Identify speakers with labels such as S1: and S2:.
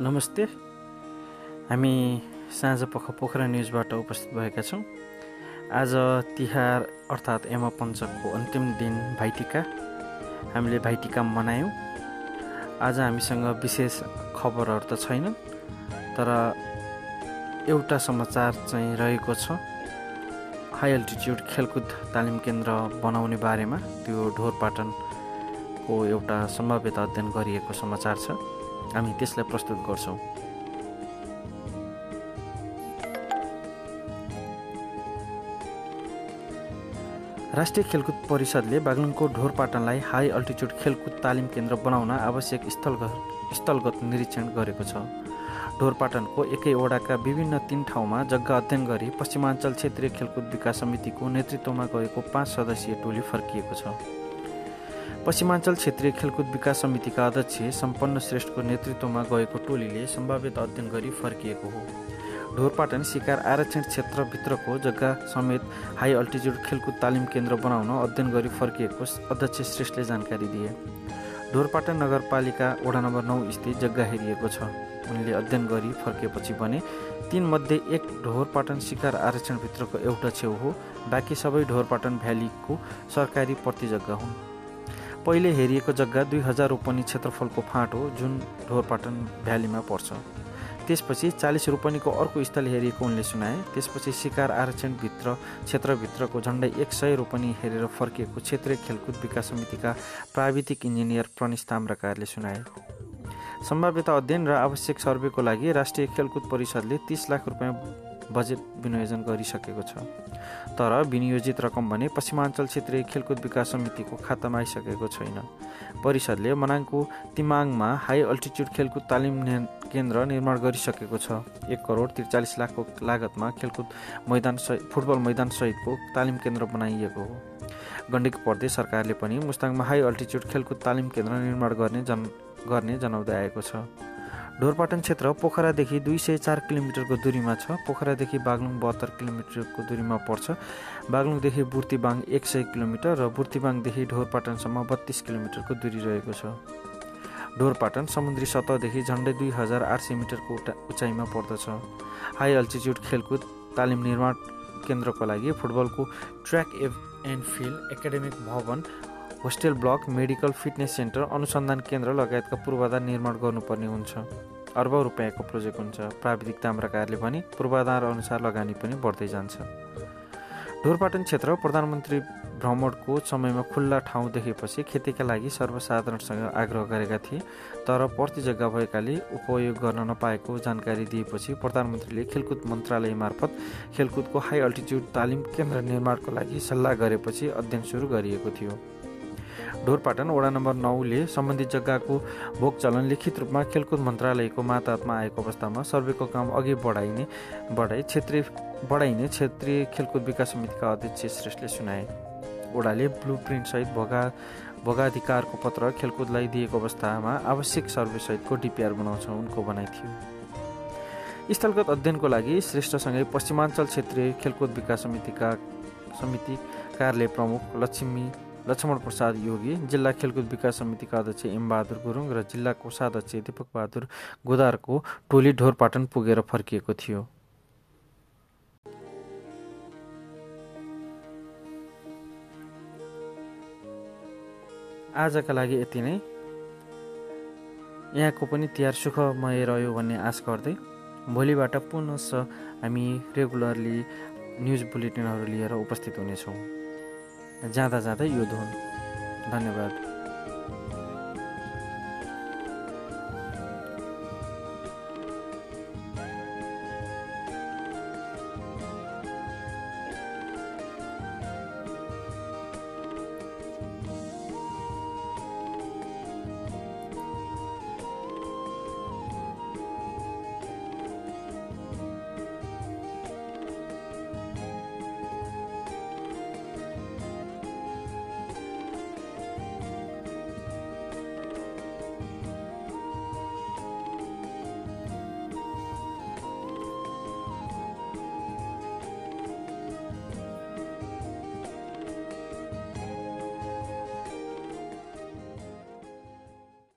S1: नमस्ते। हामी साँझ पख पोखरा न्युजबाट उपस्थित भएका छौँ। आज तिहार अर्थात् यम पञ्चकको अन्तिम दिन भाइटिका। हामीले भाइटिका मनायौँ। आज हामीसँग विशेष खबरहरू त छैनन् तर एउटा समाचार चाहिँ रहेको छ। हाई अल्टिच्युड खेलकुद तालिम केन्द्र बनाउने बारेमा त्यो ढोरपाटनको एउटा सम्भाव्यता अध्ययन गरिएको समाचार छ। हामी त्यसलाई प्रस्तुत गर्छौँ राष्ट्रिय खेलकुद परिषदले बागलुङको ढोरपाटनलाई हाई अल्टिच्युड खेलकुद तालिम केन्द्र बनाउन आवश्यक स्थलगत स्थलगत निरीक्षण गरेको छ। ढोरपाटनको एकै वडाका विभिन्न तिन ठाउँमा जग्गा अध्ययन गरी पश्चिमाञ्चल क्षेत्रीय खेलकुद विकास समितिको नेतृत्वमा गएको पाँच सदस्यीय टोली फर्किएको छ। पश्चिमाञ्चल क्षेत्रीय खेलकुद विकास समितिका अध्यक्ष सम्पन्न श्रेष्ठको नेतृत्वमा गएको टोलीले सम्भावित अध्ययन गरी फर्किएको हो। ढोरपाटन शिकार आरक्षण क्षेत्रभित्रको जग्गा समेत हाई अल्टिच्युड खेलकुद तालिम केन्द्र बनाउन अध्ययन गरी फर्किएको अध्यक्ष श्रेष्ठले जानकारी दिए। ढोरपाटन नगरपालिका वडा नम्बर नौ स्थित जग्गा हेरिएको छ। उनले अध्ययन गरी फर्किएपछि भने तीनमध्ये एक ढोरपाटन शिकार आरक्षणभित्रको एउटा छेउ हो। बाँकी सबै ढोरपाटन भ्यालीको सरकारी प्रति जग्गा हुन्। पहिले हेरिएको जग्गा दुई हजार रोपनी क्षेत्रफलको फाँट हो जुन ढोरपाटन भ्यालीमा पर्छ। त्यसपछि चालिस रोपनीको अर्को स्थल हेरिएको उनले सुनाए। त्यसपछि शिकार आरक्षणभित्र क्षेत्रभित्रको झन्डै एक सय रोपनी हेरेर फर्किएको क्षेत्रीय खेलकुद विकास समितिका प्राविधिक इन्जिनियर प्रणेश ताम्राकारले सुनाए। सम्भाव्यता अध्ययन र आवश्यक सर्वेको लागि राष्ट्रिय खेलकुद परिषदले तिस लाख रुपियाँ बजेट विनियोजन गरिसकेको छ। तर विनियोजित रकम भने पश्चिमाञ्चल क्षेत्रीय खेलकुद विकास समितिको खातामा आइसकेको छैन। परिषदले मनाङको तिमाङमा हाई अल्टिच्युड खेलकुद तालिम केन्द्र निर्माण गरिसकेको छ। एक करोड त्रिचालिस लाखको लागतमा खेलकुद मैदान फुटबल मैदान सहितको तालिम केन्द्र बनाइएको हो। गण्डकी प्रदेश सरकारले पनि मुस्ताङमा हाई अल्टिच्युड खेलकुद तालिम केन्द्र निर्माण गर्ने जन गर्ने जनाउँदै आएको छ। ढोरपाटन क्षेत्र पोखरादेखि दुई सय चार किलोमिटरको दूरीमा छ। पोखरादेखि बागलुङ बहत्तर किलोमिटरको दूरीमा पर्छ। बागलुङदेखि बुर्तिबाङ एक सय किलोमिटर र बुर्तिबाङदेखि ढोरपाटनसम्म बत्तिस किलोमिटरको दूरी रहेको छ। ढोरपाटन समुद्री सतहदेखि झन्डै दुई हजार आठ सय मिटरको उचाइमा पर्दछ। हाई अल्टिच्युड खेलकुद तालिम निर्माण केन्द्रको लागि फुटबलको ट्र्याक एन्ड फिल्ड एकाडेमिक भवन hostel block medical fitness centre अनुसन्धान केन्द्र लगायतका पूर्वाधार निर्माण गर्नुपर्ने हुन्छ। अर्ब रुपियाँको प्रोजेक्ट हुन्छ। प्राविधिक ताम्राकारले भने पूर्वाधार अनुसार लगानी पनि बढ्दै जान्छ। ढोरपाटन क्षेत्र प्रधानमन्त्री भ्रमणको समयमा खुल्ला ठाउँ देखेपछि खेतीका लागि सर्वसाधारणसँग आग्रह गरेका थिए तर प्रति जग्गा भएकाले उपयोग गर्न नपाएको जानकारी दिएपछि प्रधानमन्त्रीले खेलकुद मन्त्रालय मार्फत खेलकुदको हाई अल्टिच्युड तालिम केन्द्र निर्माणको लागि सल्लाह गरेपछि अध्ययन सुरु गरिएको थियो। ढोरपाटन वडा नम्बर नौले सम्बन्धित जग्गाको भोग चलन लिखित रूपमा खेलकुद मन्त्रालयको माताहतमा आएको अवस्थामा सर्वेको काम अघि बढाइने बढाइ क्षेत्रीय बढाइने क्षेत्रीय खेलकुद विकास समितिका अध्यक्ष श्रेष्ठले सुनाए। ओडाले ब्लु प्रिन्टसहित भोगा भोगाधिकारको पत्र खेलकुदलाई दिएको अवस्थामा आवश्यक सर्वेसहितको डिपिआर बनाउँछ उनको भनाइ थियो। स्थलगत अध्ययनको लागि श्रेष्ठसँगै पश्चिमाञ्चल क्षेत्रीय खेलकुद विकास समितिका समिति कार्यालय प्रमुख लक्ष्मी लक्ष्मण प्रसाद योगी जिल्ला खेलकुद विकास समितिका अध्यक्ष एमबहादुर गुरुङ र जिल्ला कोषाध्यक्ष दीपक बहादुर गोदारको टोली ढोरपाटन पुगेर फर्किएको थियो। आजका लागि यति नै। यहाँको पनि तिहार सुखमय रह्यो भन्ने आश गर्दै भोलिबाट पुनः हामी रेगुलरली न्युज बुलेटिनहरू लिएर उपस्थित हुनेछौँ। जाँदा जाँदै यो धुन। धन्यवाद।